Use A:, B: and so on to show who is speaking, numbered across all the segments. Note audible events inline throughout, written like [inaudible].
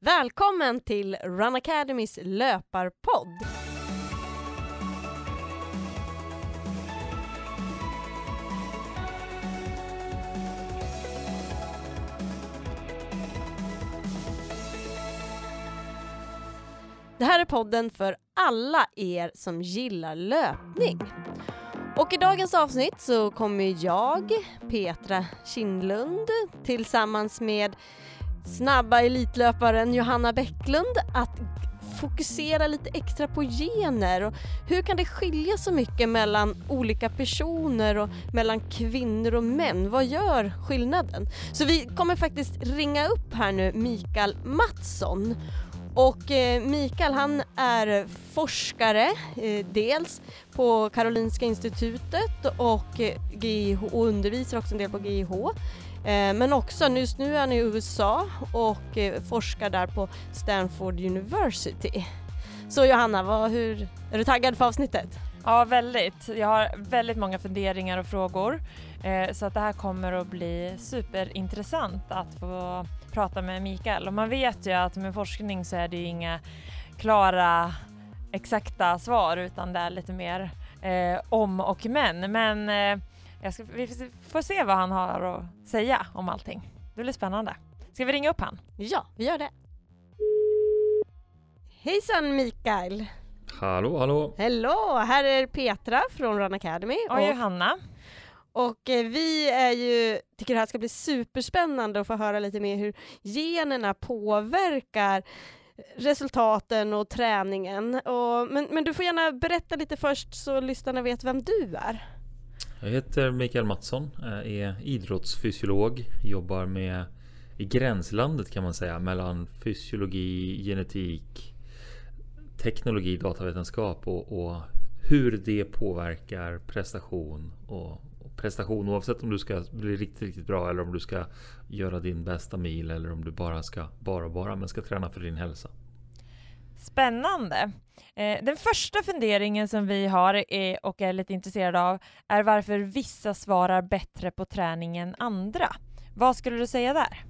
A: Välkommen till Run Academys löparpodd. Det här är podden för alla er som gillar löpning. Och i dagens avsnitt så kommer jag, Petra Kindlund, tillsammans med snabba elitlöparen Johanna Bäcklund att fokusera lite extra på gener och hur kan det skilja så mycket mellan olika personer och mellan kvinnor och män? Vad gör skillnaden? Så vi kommer faktiskt ringa upp här nu Mikael Mattsson och eh, Mikael han är forskare eh, dels på Karolinska institutet och, eh, GIH, och undervisar också en del på GIH. Eh, men också just nu är han i USA och eh, forskar där på Stanford University. Så Johanna, vad, hur, är du taggad för avsnittet?
B: Ja, väldigt. Jag har väldigt många funderingar och frågor eh, så att det här kommer att bli superintressant att få prata med Mikael. Och man vet ju att med forskning så är det ju inga klara exakta svar utan det är lite mer eh, om och men. Men eh, ska, vi får se vad han har att säga om allting. Det blir spännande. Ska vi ringa upp han?
A: Ja, vi gör det. Hejsan Mikael!
C: Hallå, hallå!
A: Hello! Här är Petra från Run Academy.
B: Och, Johanna.
A: Och eh, vi är ju, tycker det här ska bli superspännande att få höra lite mer hur generna påverkar resultaten och träningen. Och, men, men du får gärna berätta lite först så lyssnarna vet vem du är.
C: Jag heter Mikael Mattsson, eh, är idrottsfysiolog, jobbar med i gränslandet kan man säga mellan fysiologi, genetik, teknologi, datavetenskap och, och hur det påverkar prestation och, och, prestation oavsett om du ska bli riktigt, riktigt bra eller om du ska göra din bästa mil eller om du bara ska, bara, bara, men ska träna för din hälsa.
B: Spännande. Eh, den första funderingen som vi har är, och är lite intresserade av är varför vissa svarar bättre på träning än andra. Vad skulle du säga där?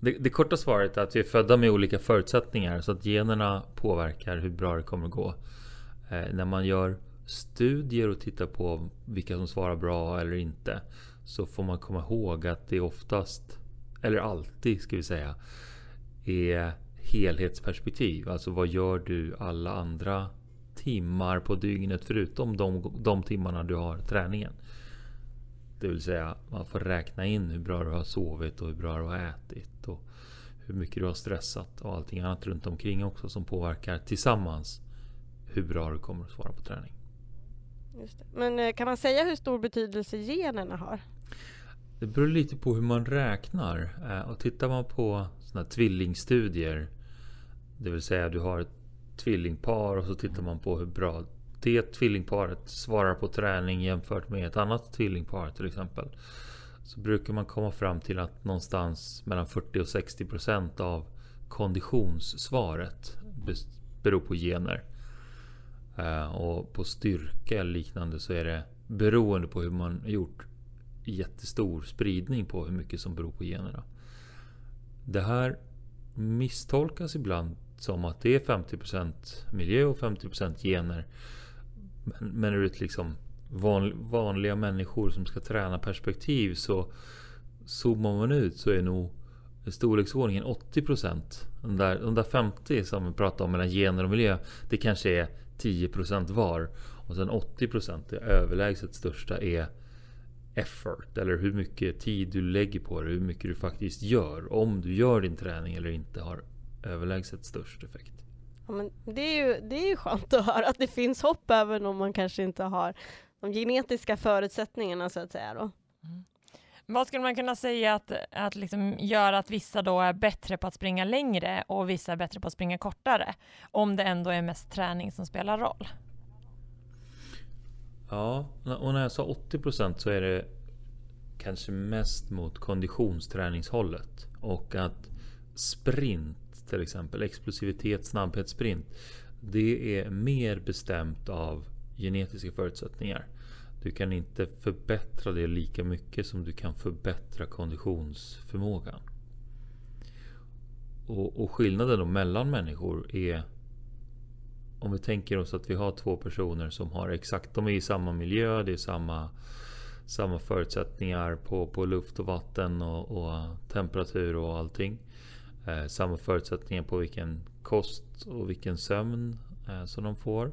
C: Det, det, korta svaret är att vi är födda med olika förutsättningar så att generna påverkar hur bra det kommer gå. Eh, när man gör studier och tittar på vilka som svarar bra eller inte så får man komma ihåg att det oftast, eller alltid ska vi säga, är helhetsperspektiv. Alltså vad gör du alla andra timmar på dygnet förutom de, de timmarna du har träningen. Det vill säga man får räkna in hur bra du har sovit och hur bra du har ätit. Och hur mycket du har stressat och allting annat runt omkring också som påverkar tillsammans hur bra du kommer att svara på träning.
A: Men eh, kan man säga hur stor betydelse generna har?
C: Det beror lite på hur man räknar. Eh, och tittar man på såna tvillingstudier. Det vill säga du har ett tvillingpar och så tittar man på hur bra det tvillingparet svarar på träning jämfört med ett annat tvillingpar till exempel. Så brukar man komma fram till att någonstans mellan 40 och 60 procent av konditionssvaret beror på gener. Eh, och på styrka eller liknande så är det beroende på hur man gjort jättestor spridning på hur mycket som beror på generna. Det här misstolkas ibland som att det är 50% miljö och 50% gener. Men ur ett liksom vanliga människor som ska träna perspektiv så zoomar man ut så är nog storleksordningen 80%. De där, de där 50 som vi pratar om mellan gener och miljö, det kanske är 10% var. Och sen 80% det överlägset största är effort. Eller hur mycket tid du lägger på det, hur mycket du faktiskt gör. Om du gör din träning eller inte har överlägset störst effekt.
A: Ja, men det, är ju, det är ju skönt att höra att det finns hopp även om man kanske inte har de genetiska förutsättningarna så att säga. Då. Mm.
B: Vad skulle man kunna säga att, att liksom gör att vissa då är bättre på att springa längre och vissa är bättre på att springa kortare? Om det ändå är mest träning som spelar roll.
C: Ja, och när jag sa 80% så är det kanske mest mot konditionsträningshållet. Och att sprint till exempel, explosivitet, snabbhet, sprint. Det är mer bestämt av genetiska förutsättningar. Du kan inte förbättra det lika mycket som du kan förbättra konditionsförmågan. Och, och skillnaden då mellan människor är om vi tänker oss att vi har två personer som har exakt, de är i samma miljö, det är samma, samma förutsättningar på, på luft och vatten och, och temperatur och allting. Eh, samma förutsättningar på vilken kost och vilken sömn eh, som de får.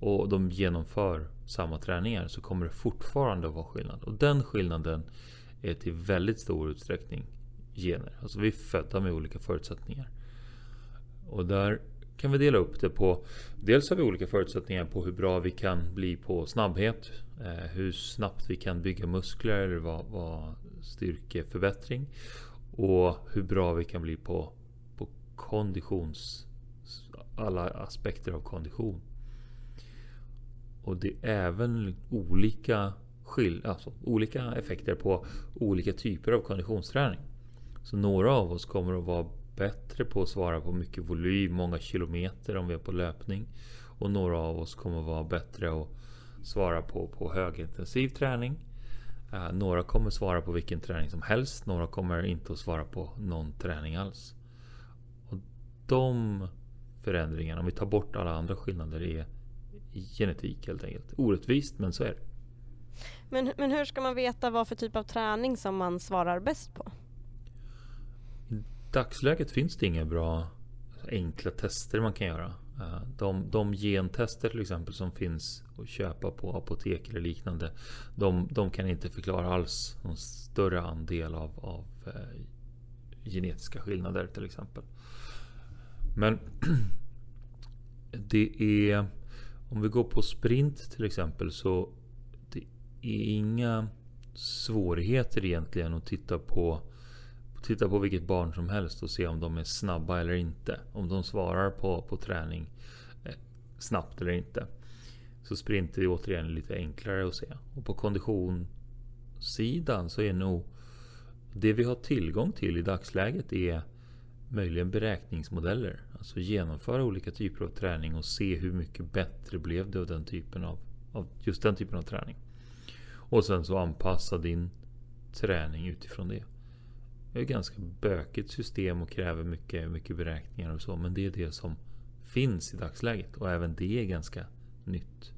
C: Och de genomför samma träningar så kommer det fortfarande att vara skillnad. Och den skillnaden är till väldigt stor utsträckning gener. Alltså vi är födda med olika förutsättningar. Och där kan vi dela upp det på Dels har vi olika förutsättningar på hur bra vi kan bli på snabbhet. Eh, hur snabbt vi kan bygga muskler eller vad, vad styrkeförbättring. Och hur bra vi kan bli på, på konditions... Alla aspekter av kondition. Och det är även olika, skill alltså, olika effekter på olika typer av konditionsträning. Så några av oss kommer att vara bättre på att svara på mycket volym, många kilometer om vi är på löpning. Och några av oss kommer att vara bättre att svara på, på högintensiv träning. Uh, några kommer svara på vilken träning som helst. Några kommer inte att svara på någon träning alls. Och De förändringarna, om vi tar bort alla andra skillnader, är genetik helt enkelt. Orättvist, men så är det.
A: Men, men hur ska man veta vad för typ av träning som man svarar bäst på?
C: dagsläget finns det inga bra enkla tester man kan göra. Eh, de, de gentester till exempel som finns att köpa på apotek eller liknande. De, de kan inte förklara alls någon större andel av, av eh, genetiska skillnader till exempel. Men [clears throat] det är om vi går på sprint till exempel så det är inga svårigheter egentligen att titta på Titta på vilket barn som helst och se om de är snabba eller inte. Om de svarar på, på träning eh, snabbt eller inte. Så sprinter är återigen lite enklare att se. Och på konditionssidan så är nog det vi har tillgång till i dagsläget är möjligen beräkningsmodeller. Alltså genomföra olika typer av träning och se hur mycket bättre blev det av den typen av, av just den typen av träning. Och sen så anpassa din träning utifrån det. Det är ett ganska bökigt system och kräver mycket, mycket beräkningar och så. Men det är det som finns i dagsläget och även det är ganska nytt.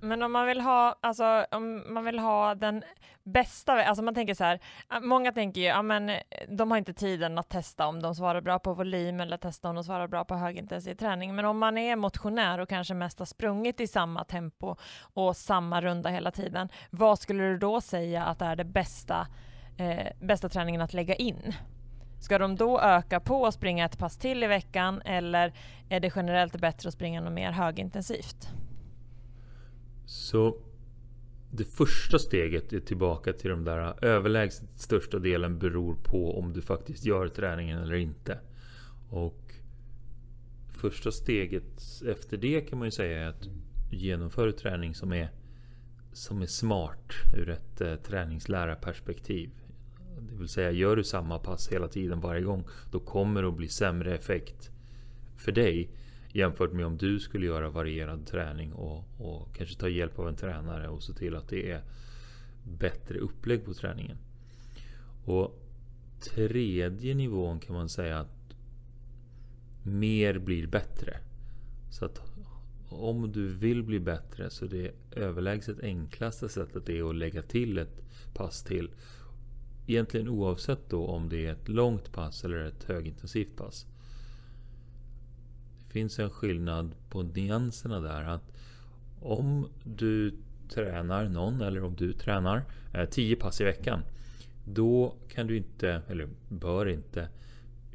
B: Men om man vill ha, alltså om man vill ha den bästa, alltså man tänker så här, ah, många tänker ju, ja men eh, de har inte tiden att testa om de svarar bra på volym eller testa om de svarar bra på högintensiv träning. Men om man är motionär och kanske mest har sprungit i samma tempo och samma runda hela tiden, vad skulle du då säga att är det bästa eh, bästa träningen att lägga in? Ska de då öka på och springa ett pass till i veckan eller är det generellt bättre att springa något mer högintensivt?
C: Så det första steget är tillbaka till de där överlägset största delen beror på om du faktiskt gör träningen eller inte. Och första steget efter det kan man ju säga är att genomföra träning som är, som är smart ur ett eh, träningslärarperspektiv. Det vill säga, gör du samma pass hela tiden varje gång, då kommer det att bli sämre effekt för dig jämfört med om du skulle göra varierad träning och, och kanske ta hjälp av en tränare och se till att det är bättre upplägg på träningen. Och tredje nivån kan man säga att mer blir bättre. Så att om du vill bli bättre så det överlägset enklaste sättet är att lägga till ett pass till egentligen oavsett då om det är ett långt pass eller ett högintensivt pass. Det finns en skillnad på nyanserna där. att Om du tränar någon eller om du tränar eh, 10 pass i veckan. Då kan du inte, eller bör inte,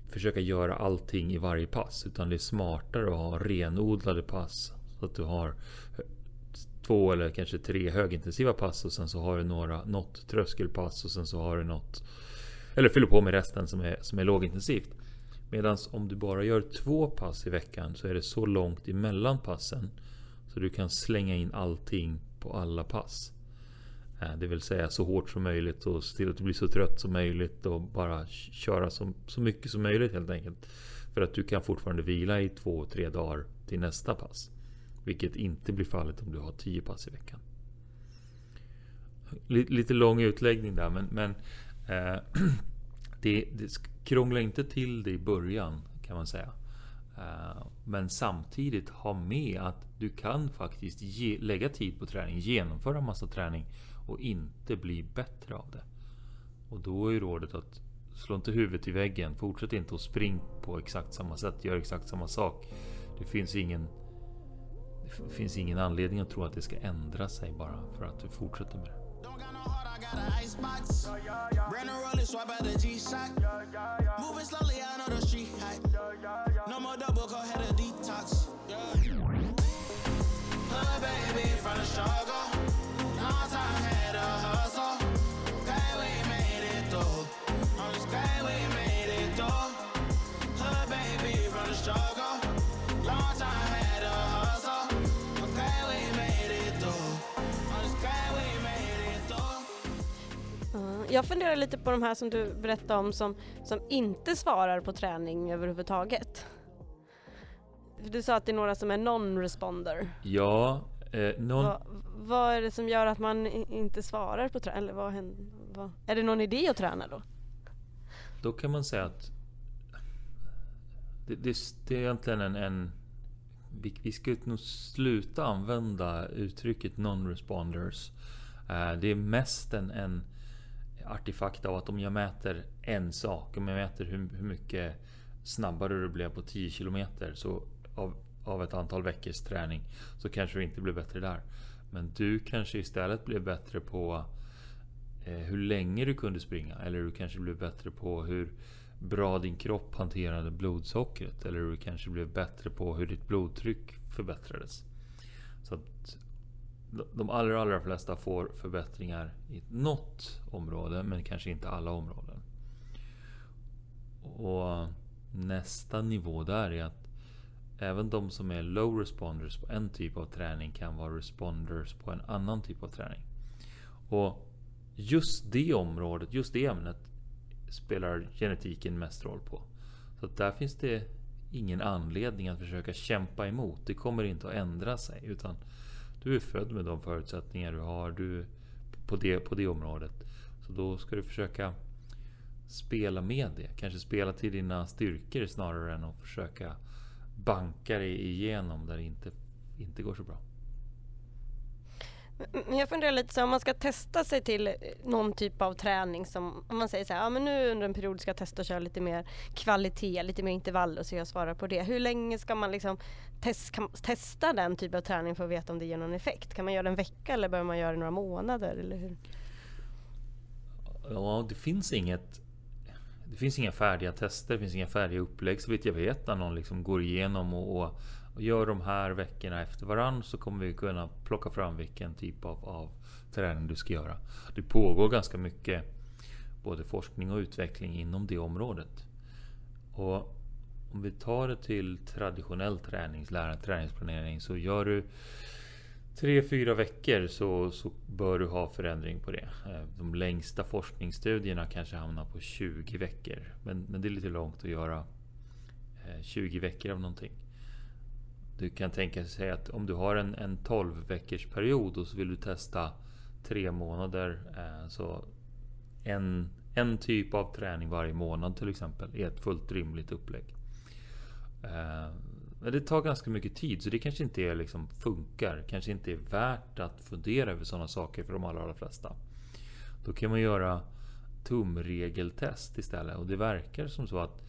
C: försöka göra allting i varje pass. Utan det är smartare att ha renodlade pass. Så att du har två eller kanske tre högintensiva pass och sen så har du några, något tröskelpass och sen så har du något eller fyller på med resten som är, som är lågintensivt. Medan om du bara gör två pass i veckan så är det så långt emellan passen så du kan slänga in allting på alla pass. Eh, det vill säga så hårt som möjligt och se till att du blir så trött som möjligt och bara köra så, så mycket som möjligt helt enkelt. För att du kan fortfarande vila i två, tre dagar till nästa pass. Vilket inte blir fallet om du har 10 pass i veckan. Lite lång utläggning där men, men eh, [clears throat] det, det krånglar inte till det i början kan man säga. Eh, men samtidigt ha med att du kan faktiskt ge, lägga tid på träning, genomföra massa träning och inte bli bättre av det. Och då är rådet att slå inte huvudet i väggen. Fortsätt inte att springa på exakt samma sätt, gör exakt samma sak. Det finns ingen det finns ingen anledning att tro att det ska ändra sig bara för att du fortsätter med det. baby from the struggle. Jag funderar lite på de här som du berättade om som, som inte svarar på träning överhuvudtaget. Du sa att det är några som är non-responder. Ja. Eh, non... Va, vad är det som gör att man inte svarar på träning? Eller vad, vad, är det någon idé att träna då? Då kan man säga att det, det, det är egentligen en, en vi, vi ska nog sluta använda uttrycket non-responders. Eh, det är mest en, en artefakt av att om jag mäter en sak, om jag mäter hur, hur mycket snabbare du blev på 10 kilometer så av, av ett antal veckors träning så kanske du inte blir bättre där. Men du kanske istället blir bättre på eh, hur länge du kunde springa. Eller du kanske blev bättre på hur bra din kropp hanterade blodsockret. Eller du kanske blev bättre på hur ditt blodtryck förbättrades. Så att de allra, allra flesta får förbättringar i något område, men kanske inte alla områden. Och nästa nivå där är att Även de som är low responders på en typ av träning kan vara responders på en annan typ av träning. Och just det området, just det ämnet spelar genetiken mest roll på. Så där finns det ingen anledning att försöka kämpa emot. Det kommer inte att ändra sig. Utan du är född med de förutsättningar du har du, på, det, på det området. Så då ska du försöka spela med det. Kanske spela till dina styrkor snarare än att försöka banka dig igenom där det inte, inte går så bra.
A: Men jag funderar lite så om man ska testa sig till eh, någon typ av träning som om man säger så här, ja men nu under en period ska jag testa att köra lite mer kvalitet, lite mer intervaller så jag svarar på det. Hur länge ska man liksom test, kan, testa den typen av träning för att veta om det ger någon effekt? Kan man göra det en vecka eller behöver man göra det några månader eller hur?
C: Ja, det finns inget det finns inga färdiga tester, det finns inga färdiga upplägg så vitt jag vet. Där någon liksom går igenom och, och, och gör de här veckorna efter varandra så kommer vi kunna plocka fram vilken typ av, av träning du ska göra. Det pågår ganska mycket både forskning och utveckling inom det området. Och om vi tar det till traditionell träningslära, träningsplanering, så gör du tre, fyra veckor så, så bör du ha förändring på det. Eh, de längsta forskningsstudierna kanske hamnar på 20 veckor. Men, men det är lite långt att göra eh, 20 veckor av någonting. Du kan tänka sig att om du har en, en 12 veckors period och så vill du testa tre månader. Eh, så en, en typ av träning varje månad till exempel är ett fullt rimligt upplägg. Men det tar ganska mycket tid så det kanske inte är liksom funkar. Kanske inte är värt att fundera över sådana saker för de allra, allra flesta. Då kan man göra tumregeltest istället. Och det verkar som så att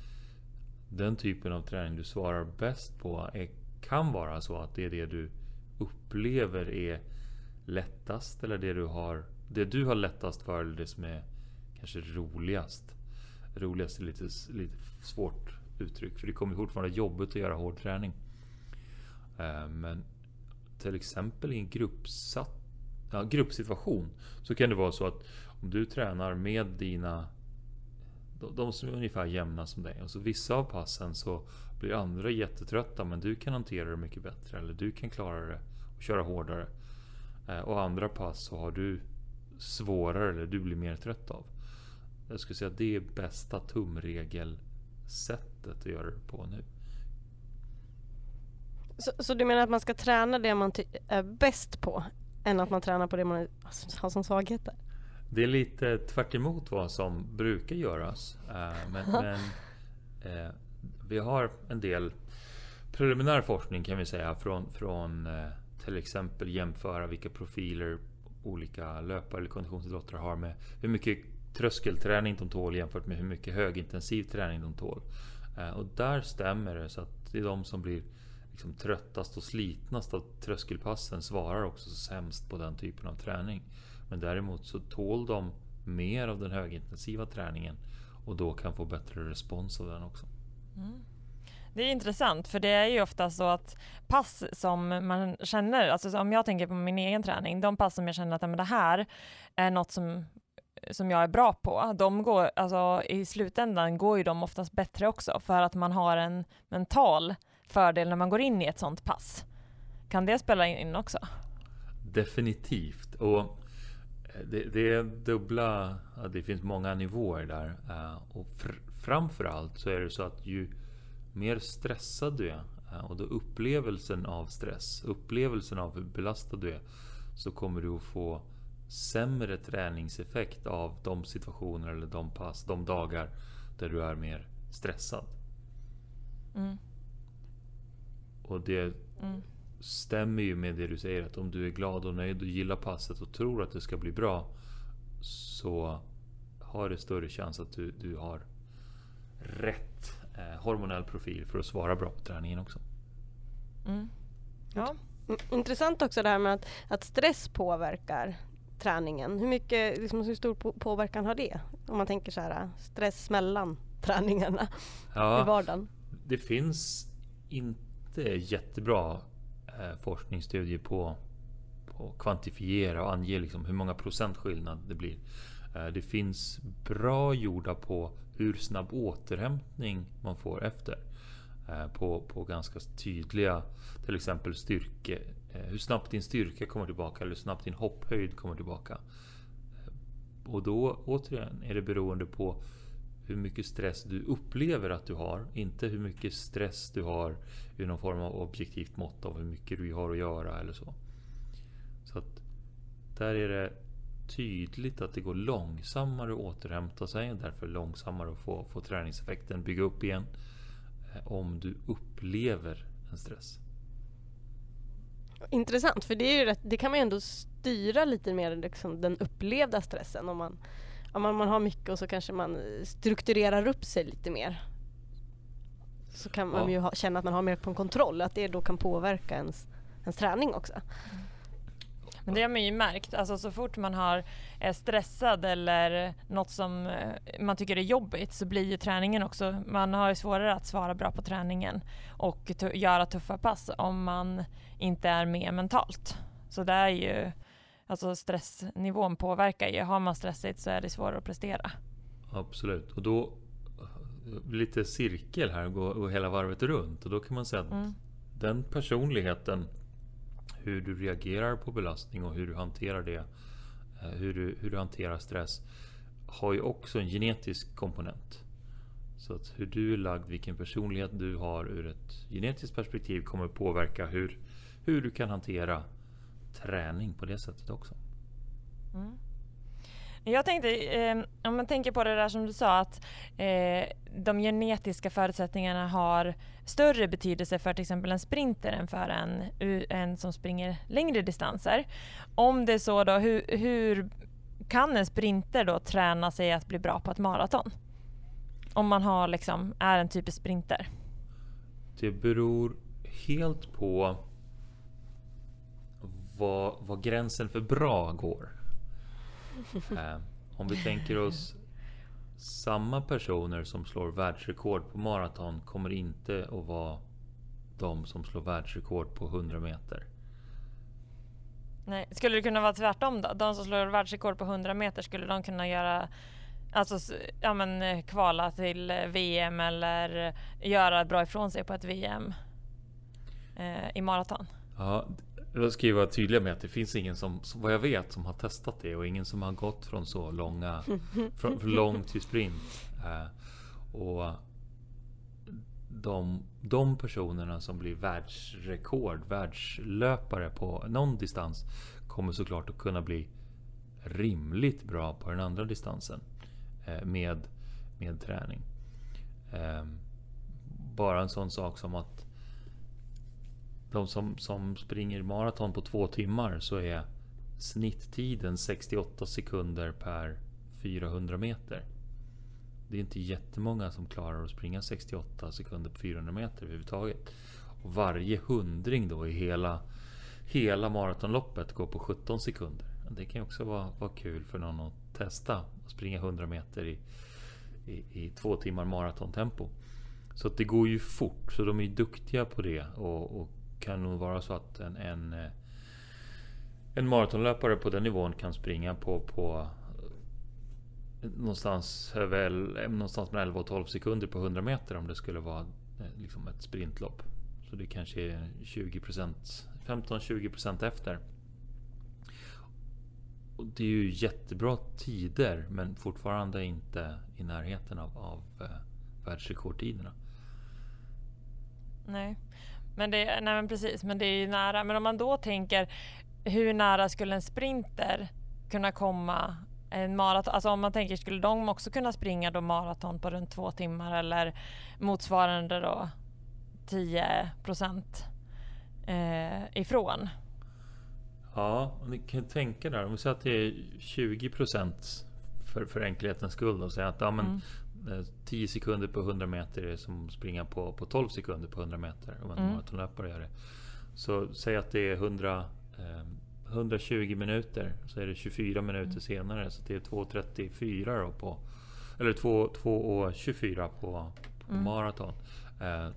C: den typen av träning du svarar bäst på är, kan vara så att det är det du upplever är lättast. Eller det du har, det du har lättast för. Eller det som är kanske roligast. Roligast är lite, lite svårt uttryck. För det kommer fortfarande jobbigt att göra hård träning. Eh, men till exempel i en gruppsatt, ja, gruppsituation så kan det vara så att om du tränar med dina de som är ungefär jämna som dig. Och så vissa av passen så blir andra jättetrötta men du kan hantera det mycket bättre. Eller du kan klara det och köra hårdare. Eh, och andra pass så har du svårare eller du blir mer trött av. Jag skulle säga att det är bästa tumregelsättet att göra det på nu.
A: Så, så, du menar att man ska träna det man är bäst på än att man tränar på det man har som svagheter?
C: Det är lite tvärt vad som brukar göras. Uh, men, men uh, Vi har en del preliminär forskning kan vi säga från, från eh, till exempel jämföra vilka profiler olika löpare eller konditionsidrottare har med hur mycket tröskelträning de tål jämfört med hur mycket högintensiv träning de tål. Eh, och där stämmer det så att det är de som blir liksom tröttast och slitnast av tröskelpassen svarar också sämst på den typen av träning. Men däremot så tål de mer av den högintensiva träningen och då kan få bättre respons av den också. Mm.
B: Det är intressant för det är ju ofta så att pass som man känner, alltså om jag tänker på min egen träning, de pass som jag känner att men det här är något som, som jag är bra på, de går, alltså i slutändan går ju de oftast bättre också för att man har en mental fördel när man går in i ett sånt pass. Kan det spela in också?
C: Definitivt. Och det, det är dubbla, det finns många nivåer där. Eh, och fr framförallt så är det så att ju mer stressad du är eh, och då upplevelsen av stress, upplevelsen av hur belastad du är, så kommer du att få sämre träningseffekt av de situationer eller de pass, de dagar där du är mer stressad. Mm. Och det mm. Stämmer ju med det du säger att om du är glad och nöjd och gillar passet och tror att det ska bli bra så har det större chans att du, du har rätt eh, hormonell profil för att svara bra på träningen också.
A: Mm. Ja. Intressant också det här med att, att stress påverkar träningen. Hur, mycket, liksom, hur stor påverkan har det? Om man tänker så här, stress mellan träningarna ja, i vardagen.
C: Det finns inte jättebra Eh, forskningsstudier på, på att kvantifiera och ange liksom hur många procent skillnad det blir. Eh, det finns bra gjorda på hur snabb återhämtning man får efter. Eh, på, på ganska tydliga, till exempel styrke, hur snabbt din styrka kommer tillbaka eller hur snabbt din hopphöjd kommer tillbaka. Och då återigen är det beroende på hur mycket stress du upplever att du har. Inte hur mycket stress du har i någon form av objektivt mått av hur mycket du har att göra eller så. Så att där är det tydligt att det går långsammare att återhämta sig. Därför långsammare att få, få träningseffekten bygga upp igen. Eh, om du upplever en stress.
A: Intressant, för det, är rätt, det kan man ju ändå styra lite mer liksom, den upplevda stressen. Om man, om man, man har mycket och så kanske man strukturerar upp sig lite mer. Så kan man ja. ju ha, känna att man har mer på kontroll, att det då kan påverka ens, ens träning också. Mm.
B: Men det har man ju märkt, alltså så fort man har är stressad eller något som eh, man tycker är jobbigt så blir ju träningen också, man har ju svårare att svara bra på träningen och göra tuffa pass om man inte är med mentalt. Så det är ju, alltså stressnivån påverkar ju, har man stressigt så är det svårare att prestera.
C: Absolut, och då lite cirkel här, gå, gå hela varvet runt och då kan man säga att mm. den personligheten hur du reagerar på belastning och hur du hanterar det. Eh, hur du, hur du hanterar stress. Har ju också en genetisk komponent. Så att hur du är lagd, vilken personlighet du har ur ett genetiskt perspektiv kommer påverka hur, hur du kan hantera träning på det sättet också. Mm.
B: Jag tänkte, eh, om man tänker på det där som du sa att eh, de genetiska förutsättningarna har större betydelse för till exempel en sprinter än för en, en som springer längre distanser. Om det är så då, hur, hur kan en sprinter då träna sig att bli bra på ett maraton? Om man har liksom, är en typisk sprinter.
C: Det beror helt på vad, vad gränsen för bra går. Eh, om vi tänker oss samma personer som slår världsrekord på maraton kommer inte att vara de som slår världsrekord på 100 meter.
B: Nej, skulle det kunna vara tvärtom då? De som slår världsrekord på 100 meter, skulle de kunna göra Alltså ja, men, eh, kvala till eh, VM eller göra bra ifrån sig på ett VM eh, i maraton?
C: Ja, då ska jag vara tydlig med att det finns ingen som, vad jag vet, som har testat det och ingen som har gått från så långa, från, från lång till sprint. Eh, och de, de personerna som blir världsrekord, världslöpare på någon distans kommer såklart att kunna bli rimligt bra på den andra distansen eh, med, med träning. Eh, bara en sån sak som att de som, som springer maraton på två timmar så är snitttiden 68 sekunder per 400 meter. Det är inte jättemånga som klarar att springa 68 sekunder på 400 meter överhuvudtaget. Och varje hundring då i hela, hela maratonloppet går på 17 sekunder. Det kan ju också vara, vara kul för någon att testa att springa 100 meter i, i, i två timmar maratontempo. Så att det går ju fort, så de är duktiga på det och, och kan nog vara så att en, en, eh, en maratonlöpare på den nivån kan springa på, på eh, någonstans, väl, eh, någonstans mellan 11 och 12 sekunder på 100 meter om det skulle vara liksom ett sprintlopp. Så det kanske är 20% 15-20% efter. Och det är ju jättebra tider men fortfarande inte i närheten av, av världsrekordtiderna.
B: Nej. Men det, nej men precis, men det är ju nära. Men om man då tänker hur nära skulle en sprinter kunna komma en maraton? Alltså om man tänker, skulle de också kunna springa då maraton på runt två timmar eller motsvarande då 10 procent eh, ifrån?
C: Ja, ni kan tänka där. Om vi säger att det är 20 procent för, för enkelhetens skull och säga att ja, men mm. 10 eh, sekunder på 100 meter är som springa på, på 12 sekunder på 100 meter. Om en mm. maratonlöpare gör det. Så säg att det är 100, eh, 120 minuter. Så är det 24 minuter mm. senare. Så det är 2.34 då på... Eller 2.24 på, på mm. maraton. Eh,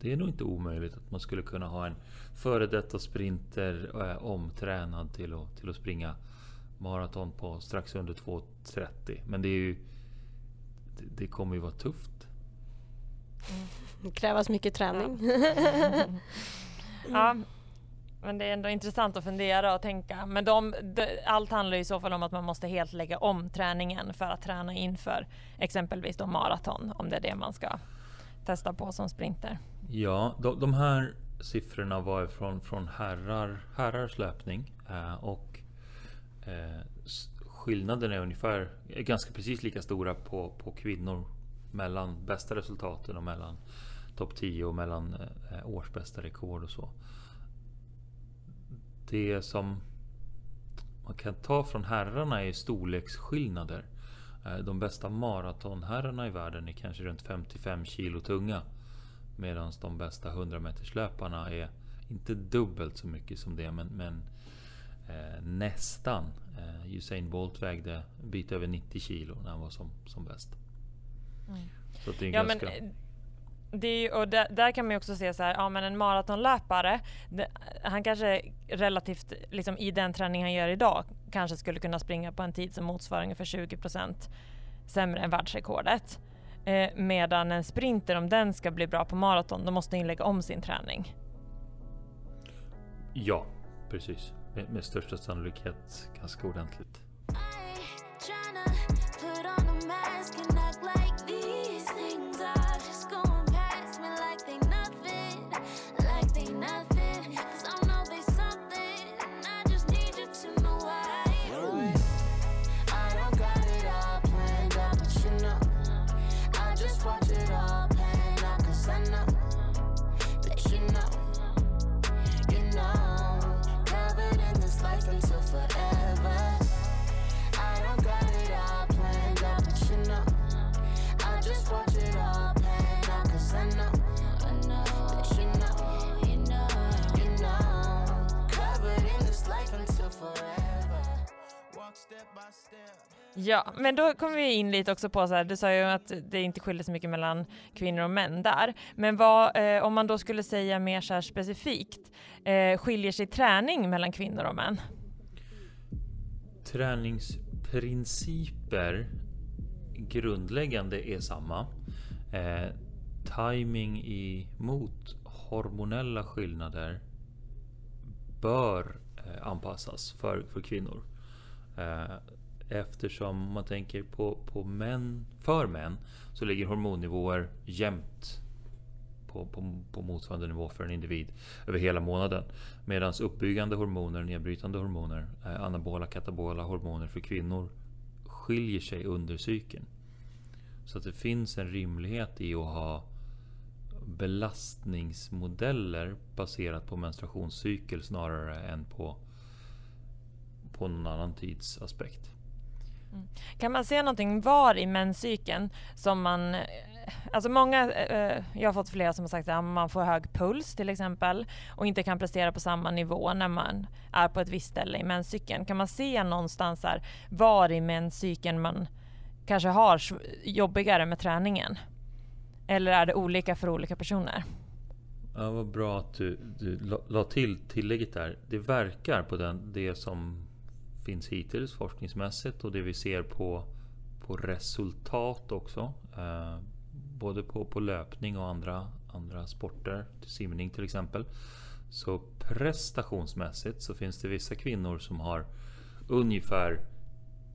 C: det är nog inte omöjligt att man skulle kunna ha en före detta sprinter eh, omtränad till att, till att springa maraton på strax under 2.30. Men det är ju det kommer ju vara tufft.
A: Mm. Det krävs mycket träning.
B: Ja. [laughs] ja. Men det är ändå intressant att fundera och tänka. Men de, de, allt handlar i så fall om att man måste helt lägga om träningen för att träna inför exempelvis då maraton, om det är det man ska testa på som sprinter.
C: Ja, de, de här siffrorna var från, från herrar, herrars löpning eh, och eh, skillnaden är ungefär ganska precis lika stora på, på kvinnor mellan bästa resultaten och mellan topp 10 och mellan eh, årsbästa rekord och så. Det som man kan ta från herrarna är storleksskillnader. Eh, de bästa maratonherrarna i världen är kanske runt 55 kilo tunga. Medan de bästa 100 meterslöparna är inte dubbelt så mycket som det men, men eh, nästan. Eh, Usain Bolt vägde bit över 90 kilo när han var som, som bäst.
B: Mm. Så det är ja, ganska... men, det är, och där, där, kan man ju också se så här, ja men en maratonlöpare, det, han kanske relativt, liksom i den träning han gör idag, kanske skulle kunna springa på en tid som motsvarar ungefär 20% sämre än världsrekordet. Eh, medan en sprinter, om den ska bli bra på maraton, då måste den lägga om sin träning.
C: Ja, precis med, med största sannolikhet ganska ordentligt.
B: Ja, men då kommer vi in lite också på så här, du sa ju att det inte skiljer så mycket mellan kvinnor och män där. Men vad, eh, om man då skulle säga mer så här specifikt, eh, skiljer sig träning mellan kvinnor och män?
C: Träningsprinciper grundläggande är samma. Eh, timing emot hormonella skillnader bör eh, anpassas för, för kvinnor. Eh, Eftersom man tänker på, på män, för män, så ligger hormonnivåer jämnt på, på, på, motsvarande nivå för en individ över hela månaden. Medan uppbyggande hormoner, nedbrytande hormoner, eh, anabola, katabola hormoner för kvinnor skiljer sig under cykeln. Så att det finns en rimlighet i att ha belastningsmodeller baserat på menstruationscykel snarare än på, på någon annan tidsaspekt.
B: Mm. Kan man se någonting var i menscykeln som man eh, Alltså många, eh, eh, jag har fått flera som har sagt att man får hög puls till exempel och inte kan prestera på samma nivå när man är på ett visst ställe i menscykeln. Kan man se någonstans här var i menscykeln man kanske har jobbigare med träningen? Eller är det olika för olika personer?
C: Ja, vad bra att du, du la till tillägget där. Det verkar på den, det som finns hittills forskningsmässigt och det vi ser på, på resultat också. Eh, både på, på löpning och andra, andra sporter, simning till exempel. Så prestationsmässigt så finns det vissa kvinnor som har ungefär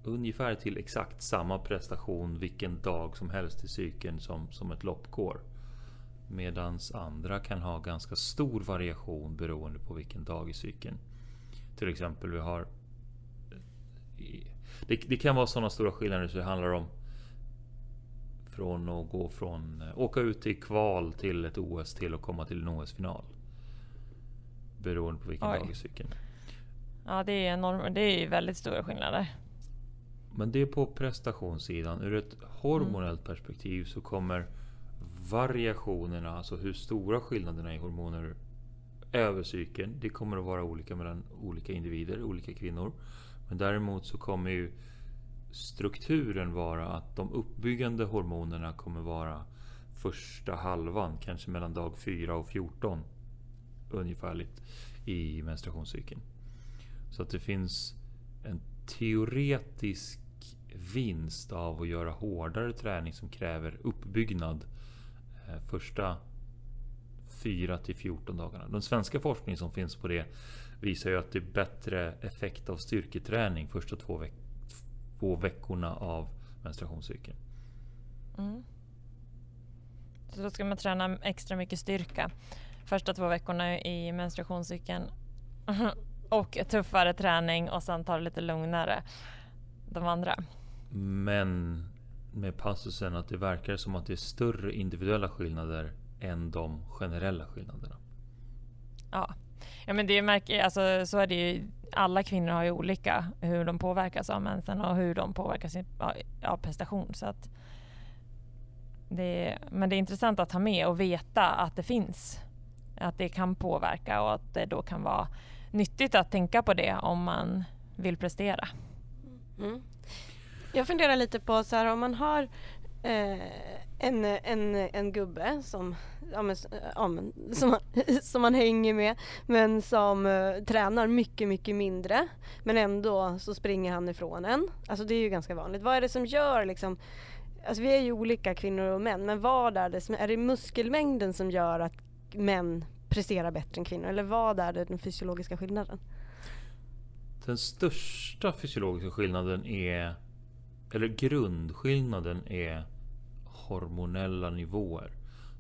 C: ungefär till exakt samma prestation vilken dag som helst i cykeln som, som ett lopp går. Medan andra kan ha ganska stor variation beroende på vilken dag i cykeln. Till exempel vi har... Det, det kan vara sådana stora skillnader så det handlar om från att gå från åka ut i kval till ett OS till att komma till en OS-final. Beroende på vilken Oj. dag i cykeln.
B: Ja, det är, enorm, det är väldigt stora skillnader.
C: Men det är på prestationssidan. Ur ett hormonellt mm. perspektiv så kommer variationerna, alltså hur stora skillnaderna i hormoner över cykeln. Det kommer att vara olika mellan olika individer, olika kvinnor. Men däremot så kommer ju strukturen vara att de uppbyggande hormonerna kommer vara första halvan, kanske mellan dag 4 och 14 ungefärligt i menstruationscykeln. Så att det finns en teoretisk vinst av att göra hårdare träning som kräver uppbyggnad eh, första 4 till 14 dagarna. Den svenska forskning som finns på det visar ju att det är bättre effekt av styrketräning första två, veck två veckorna av menstruationscykeln. Mm.
B: Så då ska man träna extra mycket styrka första två veckorna i menstruationscykeln [laughs] och tuffare träning och sen ta det lite lugnare de andra.
C: Men med passusen att det verkar som att det är större individuella skillnader än de generella skillnaderna.
B: Ja, ja men det märker, alltså, så är det ju. Alla kvinnor har ju olika hur de påverkas av mensen och hur de påverkas av prestation. Så att det, men det är intressant att ha med och veta att det finns. Att det kan påverka och att det då kan vara nyttigt att tänka på det om man vill prestera.
A: Mm. Jag funderar lite på så här om man har eh, en, en, en gubbe som, ja, men, ja, men, [laughs] som, man, som man hänger med men som uh, tränar mycket, mycket mindre men ändå så springer han ifrån en. Alltså det är ju ganska vanligt. Vad är det som gör liksom Alltså vi är ju olika kvinnor och män men vad är det som, är det muskelmängden som gör att män presterar bättre än kvinnor eller vad är det den fysiologiska skillnaden?
C: Den största fysiologiska skillnaden är eller grundskillnaden är hormonella nivåer.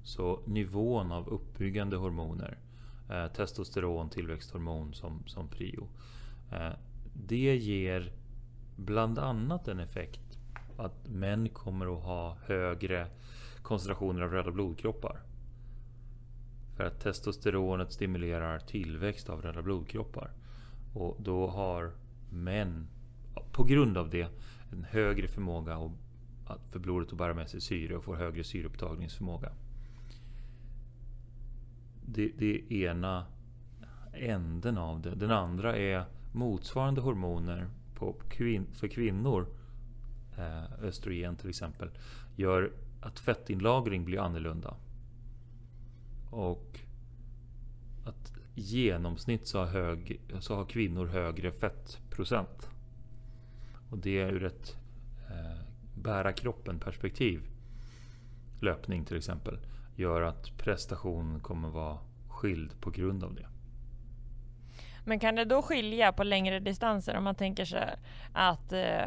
C: Så nivån av uppbyggande hormoner, eh, testosteron, tillväxthormon som, som prio. Eh, det ger bland annat en effekt att män kommer att ha högre koncentrationer av röda blodkroppar. För att testosteronet stimulerar tillväxt av röda blodkroppar. Och då har män, på grund av det, en högre förmåga för blodet att bära med sig syre och får högre syreupptagningsförmåga. Det, det är ena änden av det. Den andra är motsvarande hormoner på kvin för kvinnor, eh, östrogen till exempel, gör att fettinlagring blir annorlunda. Och att i genomsnitt så har, hög, så har kvinnor högre fettprocent. Och det är ur ett eh, bära kroppen perspektiv, löpning till exempel, gör att prestation kommer vara skild på grund av det.
B: Men kan det då skilja på längre distanser om man tänker sig att eh,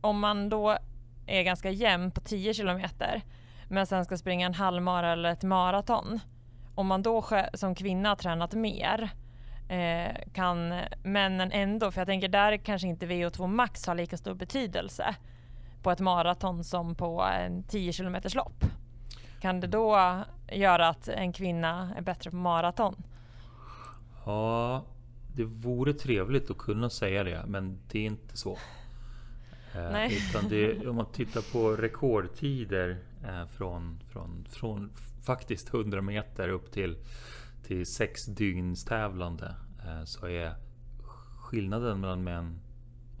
B: om man då är ganska jämn på 10 kilometer men sen ska springa en halvmara eller ett maraton. Om man då som kvinna har tränat mer eh, kan männen ändå, för jag tänker där kanske inte VO2 max har lika stor betydelse på ett maraton som på en 10 km lopp kan det då göra att en kvinna är bättre på maraton?
C: Ja, det vore trevligt att kunna säga det, men det är inte så. Eh. [laughs] Utan det, om man tittar på rekordtider eh, från, från, från faktiskt 100 meter upp till, till sex dygns tävlande eh, så är skillnaden mellan män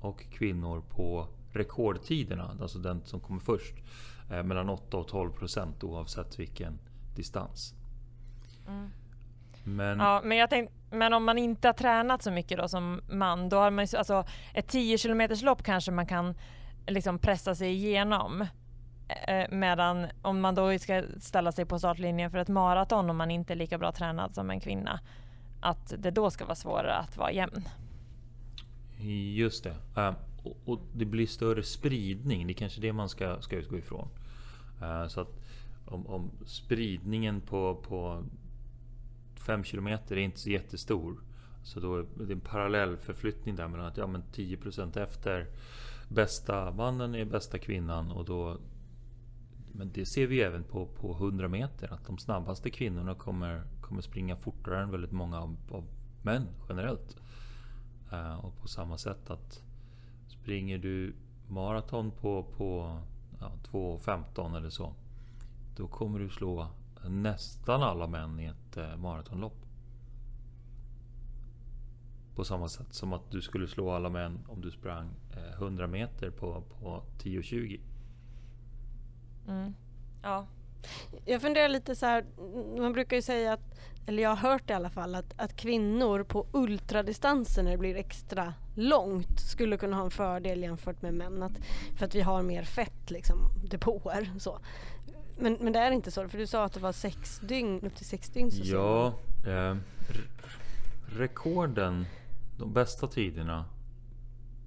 C: och kvinnor på rekordtiderna, alltså den som kommer först, mellan 8 och 12 procent oavsett vilken distans.
B: Mm.
C: Men
B: Ja, men, jag tänkte, men om man inte har tränat så mycket då som man, då har man ju, alltså ett 10 km lopp kanske man kan liksom pressa sig igenom. Eh, medan om man då ska ställa sig på startlinjen för ett maraton om man inte är lika bra tränad som en kvinna, att det då ska vara svårare att vara jämn.
C: Just det. Eh, och, och det blir större spridning. Det är kanske det man ska, ska utgå ifrån. Uh, så att om, om spridningen på, på 5 km är inte så jättestor. Så då är det en parallell förflyttning där mellan att ja, men 10% efter bästa mannen är bästa kvinnan och då men det ser vi även på, på 100 meter att de snabbaste kvinnorna kommer, kommer springa fortare än väldigt många av, av män generellt. Uh, och på samma sätt att springer du maraton på, på ja, 2.15 eller så. Då kommer du slå nästan alla män i ett eh, maratonlopp. På samma sätt som att du skulle slå alla män om du sprang eh, 100 meter på, på 10.20.
B: Mm. Ja.
A: Jag funderar lite så här, man brukar ju säga att, eller jag har hört i alla fall, att, att kvinnor på ultradistanser när det blir extra långt skulle kunna ha en fördel jämfört med män. Att, för att vi har mer fett liksom, depåer. Så. Men, men det är inte så, för du sa att det var sex dygn, upp till sex dygn. Så
C: Ja, eh, re- rekorden, de bästa tiderna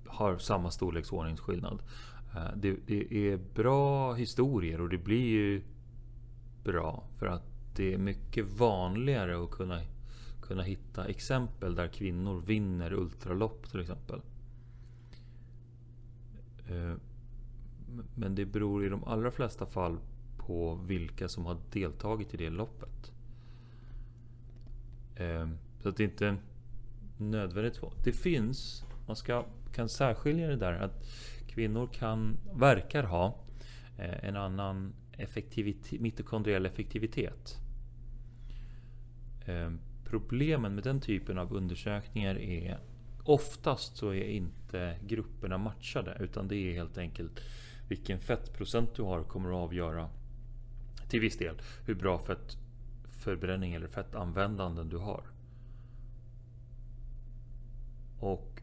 C: har samma storleksordningsskillnad. Eh, det, det är bra historier och det blir ju bra för att det är mycket vanligare att kunna, kunna hitta exempel där kvinnor vinner ultralopp till exempel. Eh, men det beror i de allra flesta fall på vilka som har deltagit i det loppet. Eh, så att det inte nödvändigt. Det finns, man ska, kan särskilja det där att kvinnor kan, verkar ha eh, en annan effektivitet, mitokondriell effektivitet. Ehm, problemen med den typen av undersökningar är oftast så är inte grupperna matchade utan det är helt enkelt vilken fettprocent du har kommer att avgöra till viss del hur bra fettförbränning eller fettanvändande du har. Och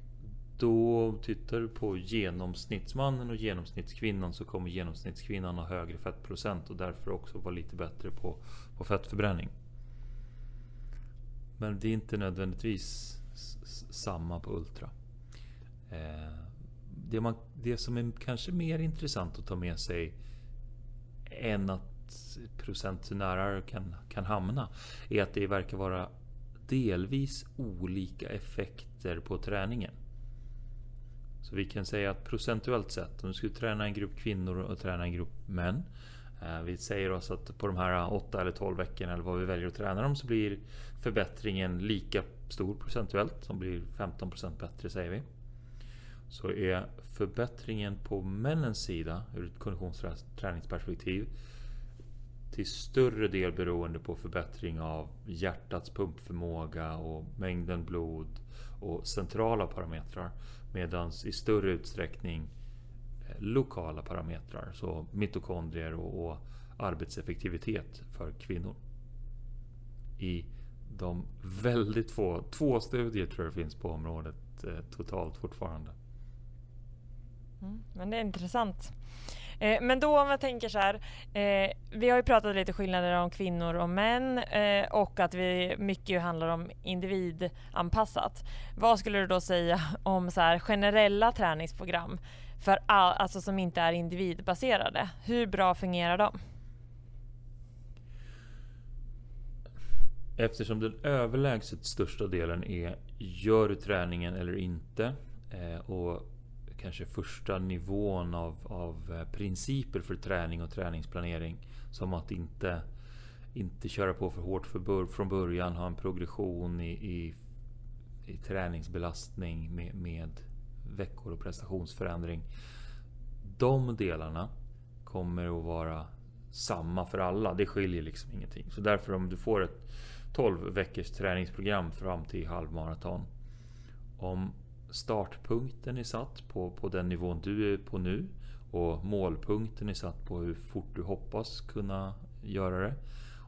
C: då tittar du på genomsnittsmannen och genomsnittskvinnan så kommer genomsnittskvinnan ha högre fettprocent och därför också vara lite bättre på, på fettförbränning. Men det är inte nödvändigtvis samma på Ultra. Eh, det, man, det som är kanske mer intressant att ta med sig än att procentenärer kan, kan hamna är att det verkar vara delvis olika effekter på träningen. Så vi kan säga att procentuellt sett, om du skulle träna en grupp kvinnor och träna en grupp män. Eh, vi säger oss att på de här 8 eller 12 veckorna eller vad vi väljer att träna dem så blir förbättringen lika stor procentuellt. Som blir 15% bättre säger vi. Så är förbättringen på männens sida ur ett konditionsträningsperspektiv till större del beroende på förbättring av hjärtats pumpförmåga och mängden blod och centrala parametrar. Medan i större utsträckning eh, lokala parametrar, så mitokondrier och, och arbetseffektivitet för kvinnor. I de väldigt få, två studier tror jag det finns på området eh, totalt fortfarande.
B: Mm, men det är intressant. Eh, men då om jag tänker så här. Eh, vi har ju pratat lite skillnader om kvinnor och män eh, och att vi mycket handlar om individanpassat. Vad skulle du då säga [laughs] om så här generella träningsprogram för all, alltså som inte är individbaserade? Hur bra fungerar de?
C: Eftersom den överlägset största delen är gör du träningen eller inte? Eh, och kanske första nivån av, av eh, principer för träning och träningsplanering. Som att inte, inte köra på för hårt för bör, från början, ha en progression i, i, i träningsbelastning med, med veckor och prestationsförändring. De delarna kommer att vara samma för alla. Det skiljer liksom ingenting. Så därför om du får ett 12 veckors träningsprogram fram till halvmaraton. Om startpunkten är satt på, på den nivån du är på nu och målpunkten är satt på hur fort du hoppas kunna göra det.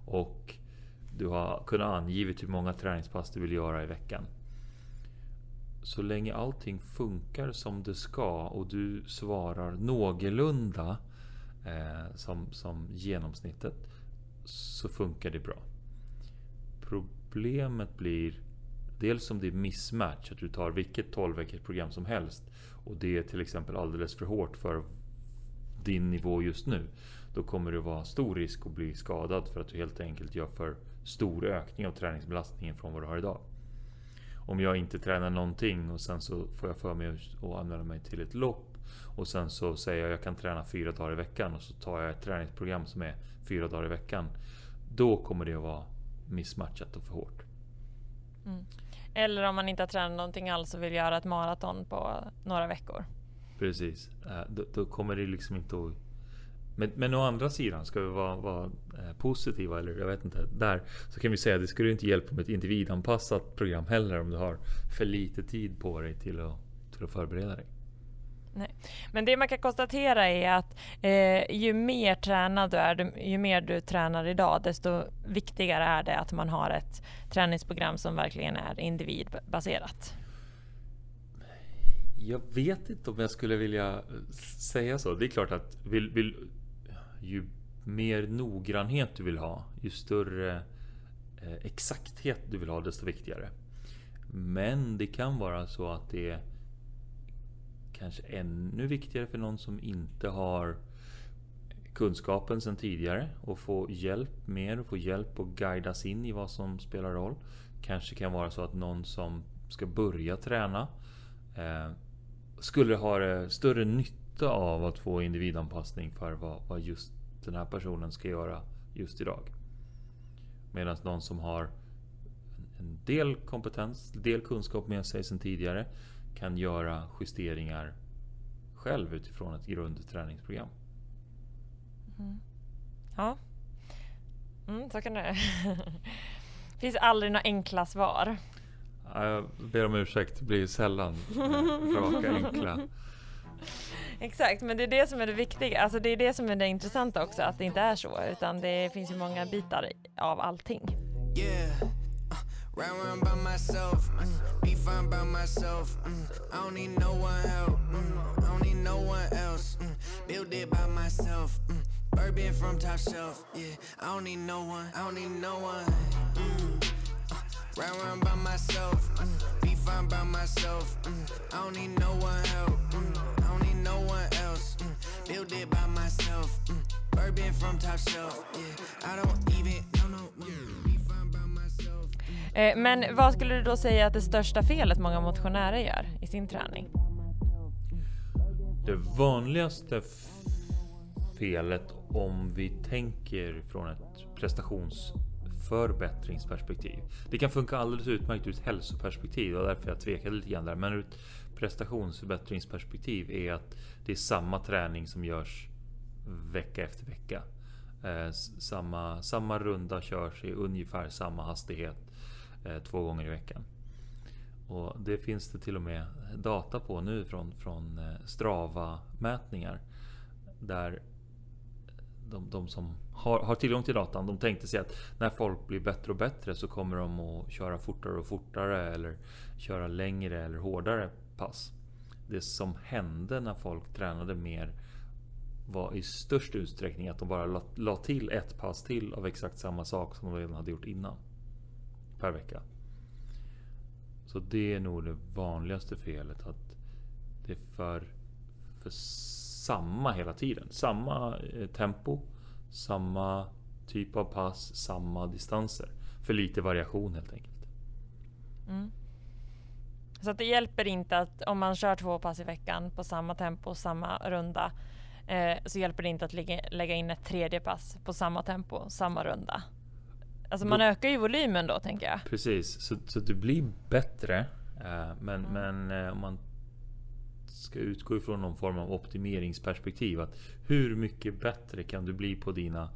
C: Och du har kunnat angivit hur många träningspass du vill göra i veckan. Så länge allting funkar som det ska och du svarar någorlunda eh, som, som genomsnittet så funkar det bra. Problemet blir dels om det är mismatch, att du tar vilket 12 veckors program som helst och det är till exempel alldeles för hårt för din nivå just nu. Då kommer det vara stor risk att bli skadad för att du helt enkelt gör för stor ökning av träningsbelastningen från vad du har idag. Om jag inte tränar någonting och sen så får jag för mig att anmäla mig till ett lopp och sen så säger jag att jag kan träna fyra dagar i veckan och så tar jag ett träningsprogram som är fyra dagar i veckan. Då kommer det att vara missmatchat och för hårt.
B: Mm. Eller om man inte har tränat någonting alls och vill göra ett maraton på några veckor.
C: Precis. Eh, då, då kommer det liksom inte att... Men, men å andra sidan, ska vi vara, vara eh, positiva, eller jag vet inte. Där så kan vi säga att det skulle inte hjälpa med ett individanpassat program heller om du har för lite tid på dig till att, till att förbereda dig.
B: Nej. Men det man kan konstatera är att eh, ju mer tränad du är, ju mer du tränar idag, desto viktigare är det att man har ett träningsprogram som verkligen är individbaserat.
C: Jag vet inte om jag skulle vilja säga så. Det är klart att vill, vill, ju mer noggrannhet du vill ha, ju större eh, exakthet du vill ha, desto viktigare. Men det kan vara så att det är kanske ännu viktigare för någon som inte har kunskapen sedan tidigare och få hjälp mer och få hjälp att guidas in i vad som spelar roll. Kanske kan vara så att någon som ska börja träna eh, skulle ha större nytta av att få individanpassning för vad, vad just den här personen ska göra just idag. Medan någon som har en del kompetens, del kunskap med sig sedan tidigare kan göra justeringar själv utifrån ett grundträningsprogram.
B: Mm. Ja, mm, så kan det Det [laughs] finns aldrig några enkla svar.
C: Jag ber om ursäkt, det blir sällan raka enkla. [laughs]
B: Exakt, men det är det som är det viktiga. Alltså det är det som är det intressanta också, att det inte är så, utan det finns ju många bitar av allting. Yeah. Ride around by myself, mm, be fine by myself. Mm, I don't need no one help, mm, I don't need no one else. Mm, build it by myself, mm, bourbon from top shelf. Yeah, I don't need no one, I don't need no one. Mm, uh, ride around by myself, mm, be fine by myself. Mm, I don't need no one help, mm, I don't need no one else. Mm, build it by myself, mm, bourbon from top shelf. Yeah, I don't even, no, no, mm. Eh, men vad skulle du då säga att det största felet många motionärer gör i sin träning?
C: Det vanligaste felet om vi tänker från ett prestationsförbättringsperspektiv. Det kan funka alldeles utmärkt ur ett hälsoperspektiv och därför jag tvekade lite grann där. Men ur ett prestationsförbättringsperspektiv är att det är samma träning som görs vecka efter vecka. Eh, samma, samma runda körs i ungefär samma hastighet Eh, två gånger i veckan. Och Det finns det till och med data på nu från, från eh, Strava-mätningar. Där de, de som har, har, tillgång till datan, de tänkte sig att när folk blir bättre och bättre så kommer de att köra fortare och fortare eller köra längre eller hårdare pass. Det som hände när folk tränade mer var i störst utsträckning att de bara la, la till ett pass till av exakt samma sak som de redan hade gjort innan per vecka. Så det är nog det vanligaste felet. Att det är för, för samma hela tiden. Samma eh, tempo, samma typ av pass, samma distanser. För lite variation helt enkelt.
B: Mm. Så att det hjälper inte att om man kör två pass i veckan på samma tempo, samma runda, eh, så hjälper det inte att lägga, lägga in ett tredje pass på samma tempo, samma runda. Alltså man
C: Då-
B: ökar ju volymen då tänker jag.
C: Precis, så, så du blir bättre. eh, Men,
B: Mm.
C: men eh, om man ska utgå ifrån någon form av optimeringsperspektiv. Att hur mycket bättre kan du bli på dina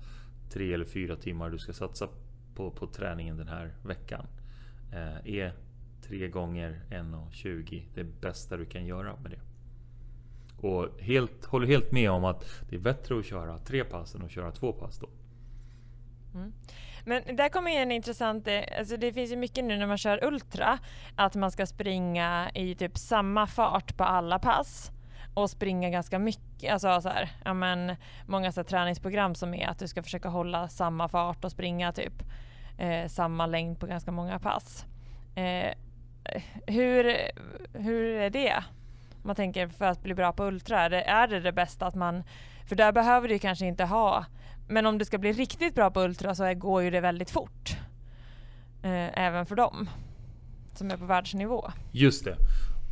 C: tre eller fyra timmar du ska satsa på, på träningen den här veckan? Eh, Är tre gånger 1,20 det bästa du kan göra med det? Och helt, håller helt med om att det är bättre att köra tre pass än att köra två pass då.
B: Men där kommer ju en intressant, eh, alltså det finns ju mycket nu när man kör ultra, att man ska springa i typ samma fart på alla pass och springa ganska mycket, alltså så här, ja men många så här, träningsprogram som är att du ska försöka hålla samma fart och springa typ eh, samma längd på ganska många pass. Eh, hur, hur är det? Om Man tänker för att bli bra på ultra, är det är det, det bästa att man, för där behöver du kanske inte ha men om du ska bli riktigt bra på ultra så går ju det väldigt fort. Eh, även för dem som är på världsnivå.
C: Just det.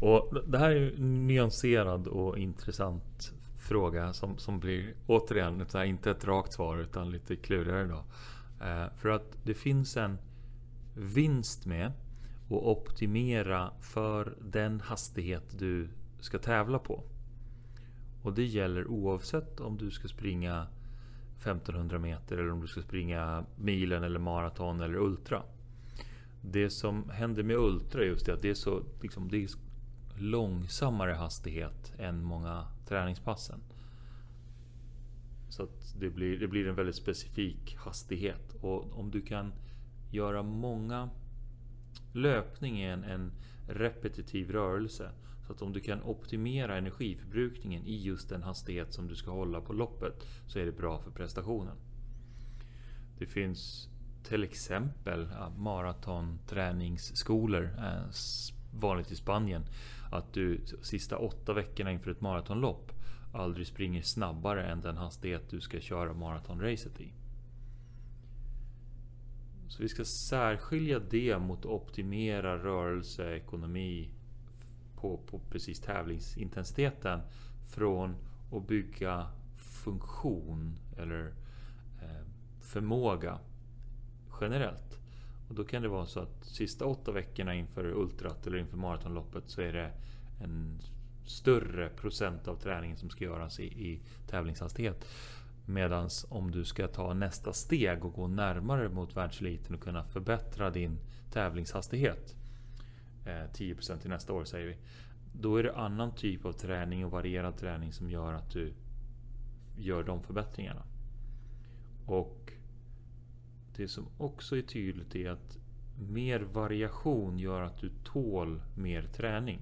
C: Och det här är ju en nyanserad och intressant fråga som, som blir återigen ett här, inte ett rakt svar utan lite klurigare då. Eh, för att det finns en vinst med att optimera för den hastighet du ska tävla på. Och det gäller oavsett om du ska springa 1500 meter eller om du ska springa milen eller maraton eller ultra. Det som händer med Ultra är just det att det är så liksom, det är långsammare hastighet än många träningspassen. Så att det blir, det blir en väldigt specifik hastighet. Och om du kan göra många... Löpning är en, en repetitiv rörelse. Så att om du kan optimera energiförbrukningen i just den hastighet som du ska hålla på loppet så är det bra för prestationen. Det finns till exempel ja, maratonträningsskolor, eh, vanligt i Spanien. Att du sista åtta veckorna inför ett maratonlopp aldrig springer snabbare än den hastighet du ska köra maratonracet i. Så vi ska särskilja det mot att optimera rörelseekonomi på, på precis tävlingsintensiteten från att bygga funktion eller eh, förmåga generellt. Och då kan det vara så att sista åtta veckorna inför ultrat eller inför maratonloppet så är det en större procent av träningen som ska göras i, i tävlingshastighet. Medan om du ska ta nästa steg och gå närmare mot världseliten och kunna förbättra din tävlingshastighet. Eh, 10% till nästa år säger vi. Då är det annan typ av träning och varierad träning som gör att du gör de förbättringarna. Och det som också är tydligt är att mer variation gör att du tål mer träning.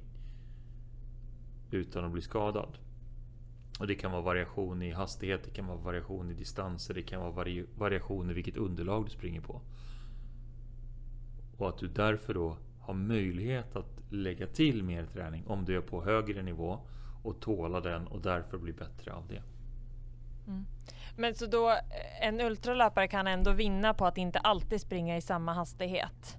C: Utan att bli skadad. Och det kan vara variation i hastighet, det kan vara variation i distanser, det kan vara vari variation i vilket underlag du springer på. Och att du därför då har möjlighet att lägga till mer träning om du är på högre nivå och tåla den och därför bli bättre av det.
B: Men så då, eh, en ultralöpare kan ändå vinna på att inte alltid springa i samma hastighet.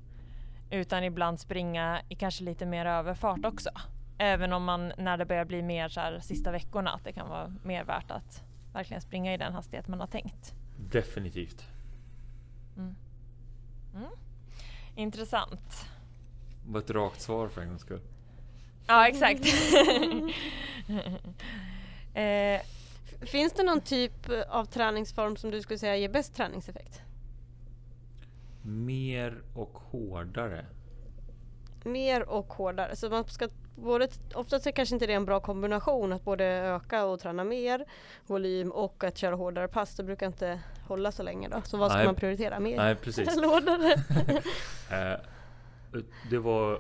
B: Utan ibland springa i kanske lite mer överfart också. Även om man när det börjar bli mer så här sista veckorna att det kan vara mer värt att verkligen springa i den hastighet man har tänkt.
C: Definitivt.
B: Intressant.
C: Det var ett rakt svar för en gångs skull.
B: Ja exakt. [laughs] eh,
A: Finns det någon typ av träningsform som du skulle säga ger bäst träningseffekt?
C: Mer och hårdare.
A: Mer och hårdare. Så man ska både, oftast är kanske inte det en bra kombination att både öka och träna mer volym och att köra hårdare pass. Det brukar inte hålla så länge då. Så vad ska
C: Nej.
A: man prioritera? Mer
C: Nej, precis. [laughs]
A: eller hårdare? [laughs]
C: Det var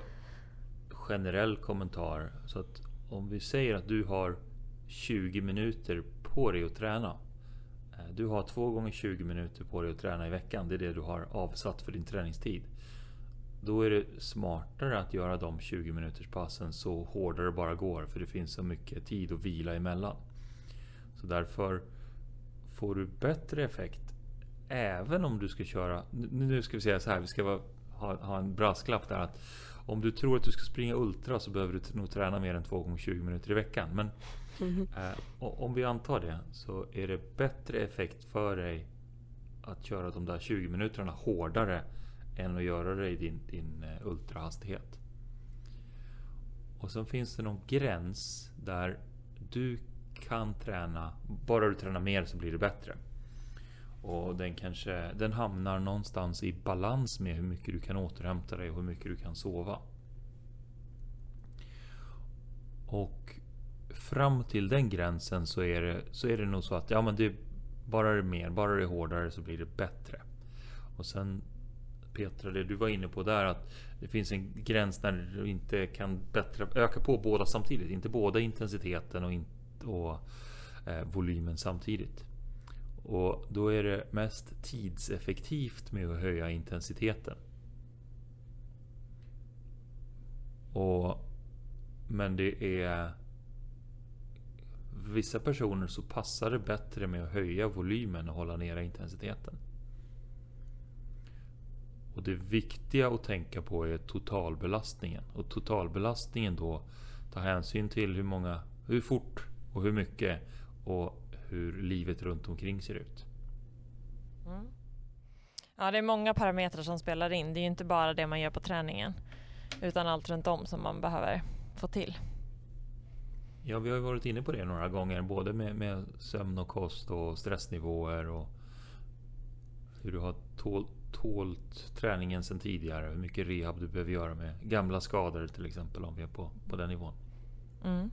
C: generell kommentar. Så att om vi säger att du har 20 minuter på dig att träna. Eh, du har två gånger 20 minuter på dig att träna i veckan. Det är det du har avsatt för din träningstid. Då är det smartare att göra de 20 minuters passen så hårdare det bara går. För det finns så mycket tid att vila emellan. Så därför får du bättre effekt Även om du ska köra... Nu nu ska vi säga så här, vi ska vara, ha, ha en brasklapp där att om du tror att du ska springa Ultra så behöver du nog träna mer än 2 gånger 20 minuter i veckan. Men mm. eh, om vi antar det så är det bättre effekt för dig att köra de där 20 minuterna hårdare än att göra det i din, din eh, ultrahastighet. Och sen finns det någon gräns där du kan träna, bara du tränar mer så blir det bättre. Och den kanske den hamnar någonstans i balans med hur mycket du kan återhämta dig och hur mycket du kan sova. Och fram till den gränsen så är det, så är det nog så att ja, men det, bara det är mer, bara det är hårdare så blir det bättre. Och sen Petra, det du var inne på där att det finns en gräns när du inte kan bättre öka på båda samtidigt. Inte båda intensiteten och, in, och eh, volymen samtidigt. Och då är det mest tidseffektivt med att höja intensiteten. Och, men det är vissa personer så passar det bättre med att höja volymen och hålla nere intensiteten. Och det viktiga att tänka på är totalbelastningen. Och totalbelastningen då tar hänsyn till hur många, hur fort och hur mycket och hur livet runt omkring ser ut.
B: Mm. Ja, det är många parametrar som spelar in. Det är inte bara det man gör på träningen utan allt runt om som man behöver få till.
C: Ja, vi har ju varit inne på det några gånger, både med, med sömn och kost och stressnivåer och hur du har tålt, tålt träningen sedan tidigare. Hur mycket rehab du behöver göra med gamla skador till exempel om vi är på, på den nivån. Mm.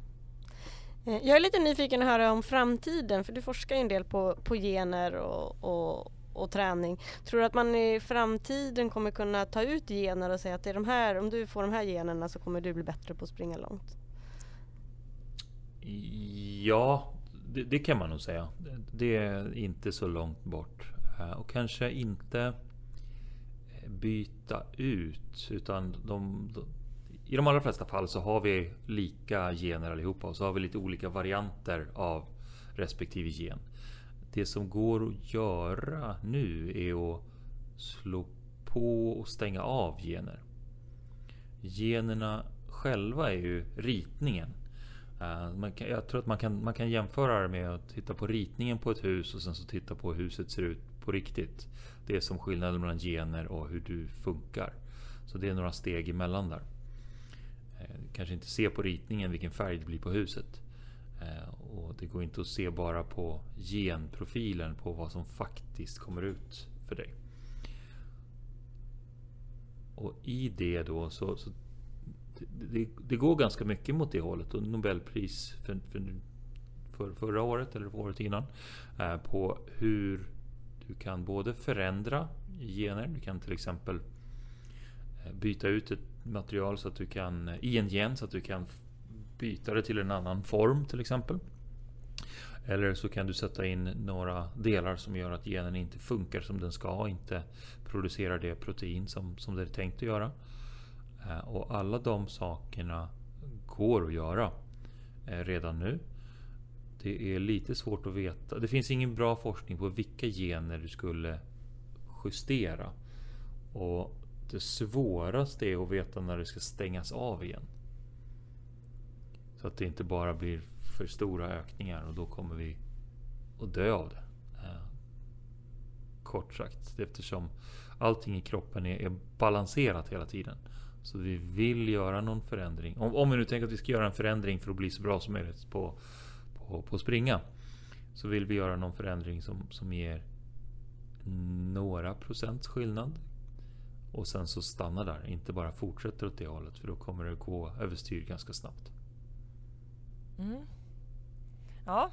A: Eh, jag är lite nyfiken att höra om framtiden för du forskar ju en del på, på gener och, och, och träning. Tror du att man i framtiden kommer kunna ta ut gener och säga att det är de här, om du får de här generna så kommer du bli bättre på att springa långt?
C: Ja, det, det kan man nog säga. Det är inte så långt bort. Eh, och kanske inte byta ut utan de, de i de allra flesta fall så har vi lika gener allihopa och så har vi lite olika varianter av respektive gen. Det som går att göra nu är att slå på och stänga av gener. Generna själva är ju ritningen. Eh, man kan, jag tror att man kan, man kan jämföra det med att titta på ritningen på ett hus och sen så titta på hur huset ser ut på riktigt. Det är som skillnaden mellan gener och hur du funkar. Så det är några steg emellan där. Eh, kanske inte se på ritningen vilken färg det blir på huset. Eh, och det går inte att se bara på genprofilen på vad som faktiskt kommer ut för dig. Och i det då så, så det, det, går ganska mycket mot det hållet och Nobelpris för, för, för förra året eller året innan eh, på hur du kan både förändra gener, du kan till exempel eh, byta ut ett material så att du kan, i en gen så att du kan byta det till en annan form till exempel. Eller så kan du sätta in några delar som gör att genen inte funkar som den ska och inte producerar det protein som, som det är tänkt att göra. Eh, och alla de sakerna går att göra eh, redan nu. Det är lite svårt att veta. Det finns ingen bra forskning på vilka gener du skulle justera. Och det svåraste är att veta när det ska stängas av igen. Så att det inte bara blir för stora ökningar och då kommer vi att dö av det. Eh, kort sagt. Eftersom allting i kroppen är, är balanserat hela tiden. Så vi vill göra någon förändring. Om, om vi nu tänker att vi ska göra en förändring för att bli så bra som möjligt på, på, på springa. Så vill vi göra någon förändring som, som ger några procents skillnad. Och sen så stanna där, inte bara fortsätter åt det hållet för då kommer det gå överstyr ganska snabbt.
B: Mm. Ja,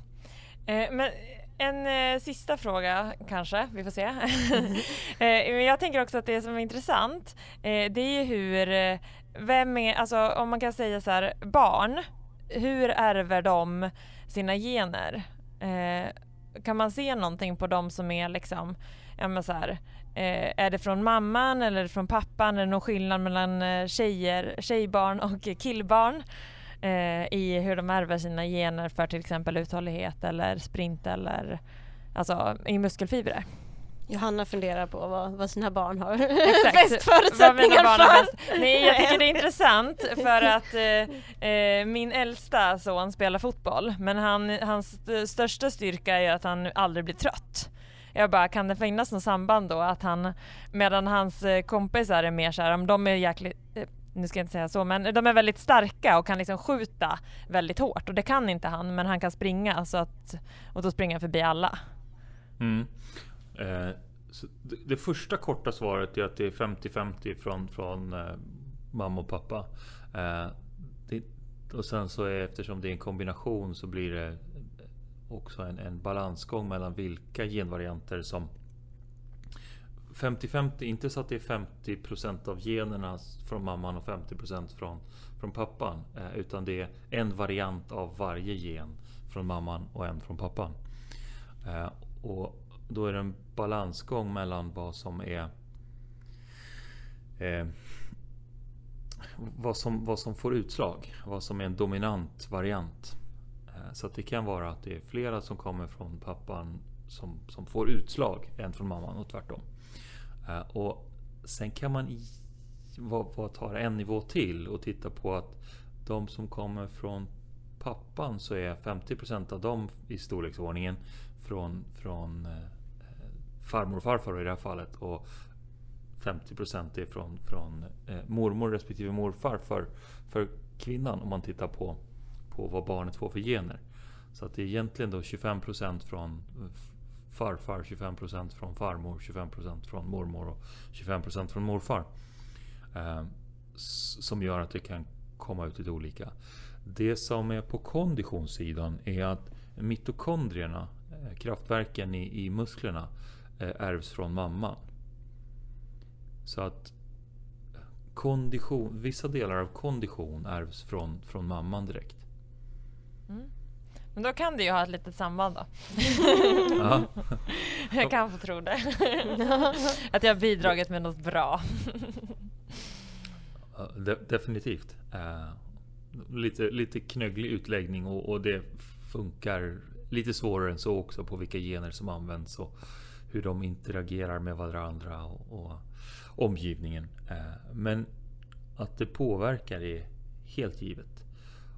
B: eh, men en eh, sista fråga kanske, vi får se. [laughs] Eh, men jag tänker också att det som är intressant, eh, det är hur, eh, vem är, alltså om man kan säga så här, barn, hur ärver de sina gener? Eh, kan man se någonting på dem som är liksom, ja men så här, Eh, är det från mamman eller från pappan? Är det någon skillnad mellan eh, tjejer, tjejbarn och killbarn? Eh, I hur de ärver sina gener för till exempel uthållighet eller sprint eller alltså i muskelfibrer?
A: Johanna funderar på vad, vad sina barn har [laughs]
B: Exakt.
A: bäst förutsättningar
B: barn
A: för.
B: bäst- Nej, jag tycker det är [laughs] intressant för att eh, eh, min äldsta son spelar fotboll men han, hans st- största styrka är att han aldrig blir trött. Jag bara, kan det finnas något samband då att han, medan hans eh, kompisar är mer så här, om de är jäkligt, eh, nu ska jag inte säga så, men de är väldigt starka och kan liksom skjuta väldigt hårt och det kan inte han, men han kan springa så att, och då springer han förbi alla.
C: Mm. Eh, så det, det första korta svaret är att det är 50-50 från, från eh, mamma och pappa. Eh, det, och sen så är eftersom det är en kombination så blir det också en, en balansgång mellan vilka genvarianter som 50-50, inte så att det är 50% av generna från mamman och 50% från, från pappan. Eh, utan det är en variant av varje gen från mamman och en från pappan. Eh, och då är det en balansgång mellan vad som är eh, vad, som, vad som får utslag. Vad som är en dominant variant. Eh, så att det kan vara att det är flera som kommer från pappan som, som får utslag än från mamman och tvärtom. Eh, och sen kan man i, vad, vad en nivå till och titta på att de som kommer från pappan så är 50% av dem i storleksordningen från, från eh, farmor och farfar i det här fallet. Och 50% är från, från mormor respektive morfar för, för kvinnan om man tittar på, på vad barnet får för gener. Så att det är egentligen då 25% från farfar, 25% från farmor, 25% från mormor och 25% från morfar. Eh, som gör att det kan komma ut lite olika. Det som är på konditionssidan är att mitokondrierna, eh, kraftverken i, i musklerna, eh, ärvs från mamman. Så att kondition, vissa delar av kondition ärvs från, från mamman direkt.
B: Men då kan det ju ha ett litet samband då. [laughs]
C: Ja. [laughs]
B: jag kan få tro det. [laughs] att jag har bidragit med något bra.
C: De, definitivt. Uh, lite, lite knögglig utläggning och, och, det funkar lite svårare än så också på vilka gener som används och hur de interagerar med varandra och, och omgivningen. Uh, men att det påverkar är helt givet.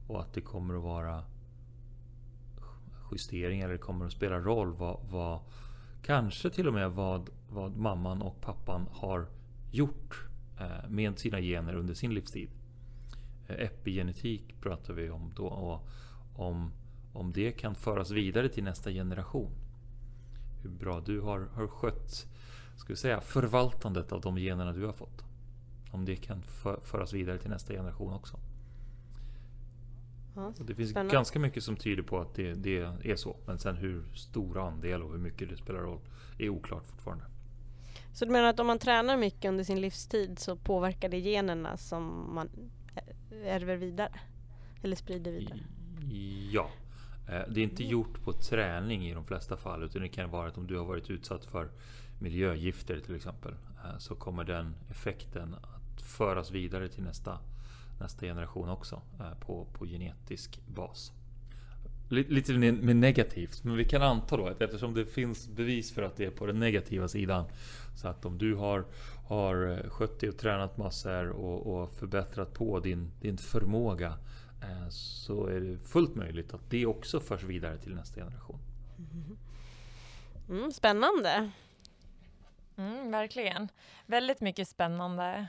C: Och att det kommer att vara justeringar, eller det kommer att spela roll vad, vad kanske till och med vad, vad mamman och pappan har gjort eh, med sina gener under sin livstid. Eh, epigenetik pratar vi om då och om, om det kan föras vidare till nästa generation. Hur bra du har, har skött ska vi säga, förvaltandet av de generna du har fått. Om det kan för, föras vidare till nästa generation också.
A: Ja,
C: det finns
A: spännande.
C: ganska mycket som tyder på att det, det är så. Men sen hur stor andel och hur mycket det spelar roll är oklart fortfarande.
A: Så du menar att om man tränar mycket under sin livstid så påverkar det generna som man ärver vidare? Eller sprider vidare?
C: Ja. Det är inte gjort på träning i de flesta fall. Utan det kan vara att om du har varit utsatt för miljögifter till exempel. Så kommer den effekten att föras vidare till nästa, nästa generation också. På, på genetisk bas. Lite mer negativt, men vi kan anta då att eftersom det finns bevis för att det är på den negativa sidan. Så att om du har, har skött dig och tränat massor och, och förbättrat på din, din förmåga. Eh, så är det fullt möjligt att det också förs vidare till nästa generation.
A: Mm, spännande!
B: Mm, verkligen. Väldigt mycket spännande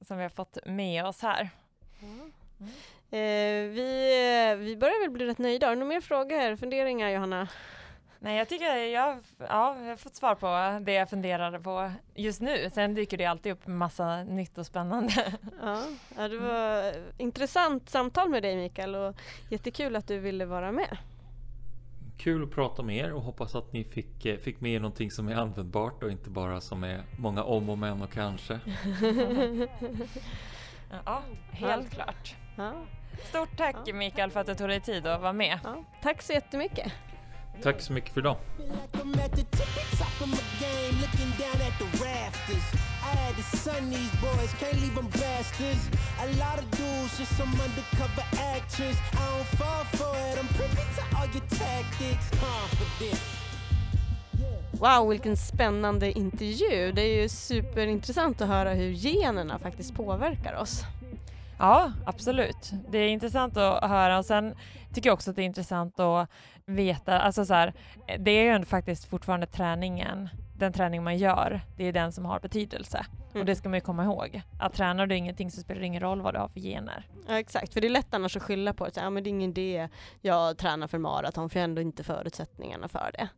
B: som vi har fått med oss här.
A: Mm. Eh, vi, vi börjar väl bli rätt nöjda. Har du några mer frågor, funderingar Johanna?
B: Nej, jag tycker jag, ja, jag har fått svar på det jag funderade på just nu. Sen dyker det alltid upp massa nytt och spännande.
A: Ja, ja, det var intressant samtal med dig Mikael och jättekul att du ville vara med.
C: Kul att prata med er och hoppas att ni fick, fick med er någonting som är användbart och inte bara som är många om och men och kanske. [laughs]
B: ja, helt ja. klart.
A: Ja.
B: Stort tack ja. Mikael för att du tog dig tid att vara med.
A: Ja, tack så jättemycket.
C: Tack så mycket för idag.
A: Wow, vilken spännande intervju. Det är ju superintressant att höra hur generna faktiskt påverkar oss.
B: Ja, absolut. Det är intressant att höra och sen tycker jag också att det är intressant att veta, alltså så här, det är ju faktiskt fortfarande träningen, den träning man gör, det är den som har betydelse. Mm. Och det ska man ju komma ihåg. Att tränar du ingenting så spelar det ingen roll vad du har för gener.
A: Ja, exakt, för det är lätt annars att skylla på att ja, men det är ingen idé jag tränar för maraton för jag har ändå inte förutsättningarna för det.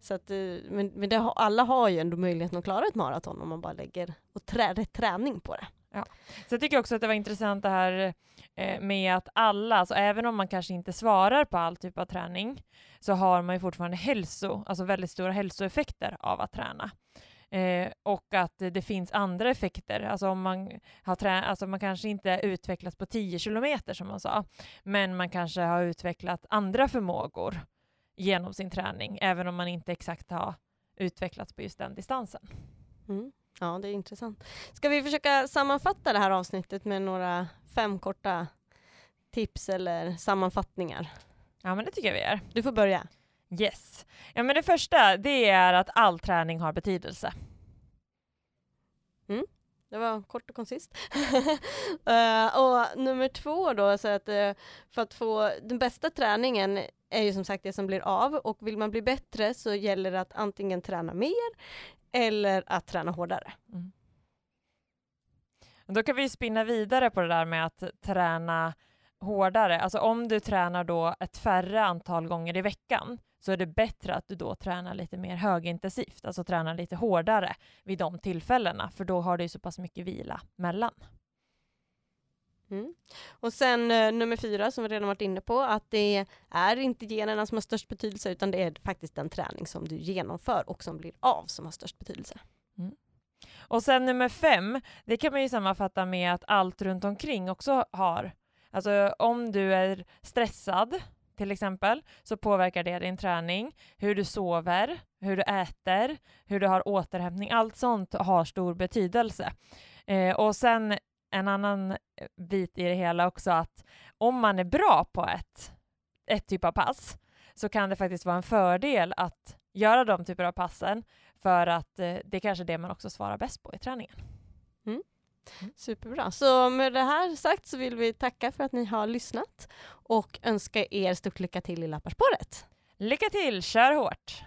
A: Så att, eh, men men det, alla har ju ändå möjligheten att klara ett maraton om man bara lägger och trä, rätt träning på det.
B: Ja. Så jag tycker också att det var intressant det här eh, med att alla, alltså även om man kanske inte svarar på all typ av träning, så har man ju fortfarande hälso, alltså väldigt stora hälsoeffekter av att träna. Eh, och att det finns andra effekter, alltså om man har trä alltså man kanske inte utvecklats på 10 kilometer som man sa, men man kanske har utvecklat andra förmågor genom sin träning, även om man inte exakt har utvecklats på just den distansen.
A: Mm. Ja, det är intressant. Ska vi försöka sammanfatta det här avsnittet med några fem korta tips eller sammanfattningar?
B: Ja, men det tycker jag vi gör.
A: Du får börja.
B: Yes. Ja, men det första, det är att all träning har betydelse.
A: Mm. Det var kort och koncist. uh, [laughs] och nummer två då, så att uh, för att få den bästa träningen är ju som sagt det som blir av och vill man bli bättre så gäller det att antingen träna mer eller att träna hårdare. Mm.
B: Då kan vi spinna vidare på det där med att träna hårdare. Alltså om du tränar då ett färre antal gånger i veckan så är det bättre att du då tränar lite mer högintensivt, alltså tränar lite hårdare vid de tillfällena, för då har du så pass mycket vila mellan.
A: Mm. Och sen eh, nummer fyra som vi redan varit inne på, att det är inte generna som har störst betydelse utan det är faktiskt den träning som du genomför och som blir av som har störst betydelse. Mm.
B: Och sen nummer fem, det kan man ju sammanfatta med att allt runt omkring också har, alltså om du är stressad till exempel, så påverkar det din träning, hur du sover, hur du äter, hur du har återhämtning, allt sånt har stor betydelse. Eh, och sen en annan eh, bit i det hela också att om man är bra på ett, ett typ av pass så kan det faktiskt vara en fördel att göra de typer av passen för att eh, det är kanske är det man också svarar bäst på i träningen.
A: Mm. Mm. Superbra. Så med det här sagt så vill vi tacka för att ni har lyssnat och önska er stort lycka till i Lapparspåret.
B: Lycka till, kör hårt!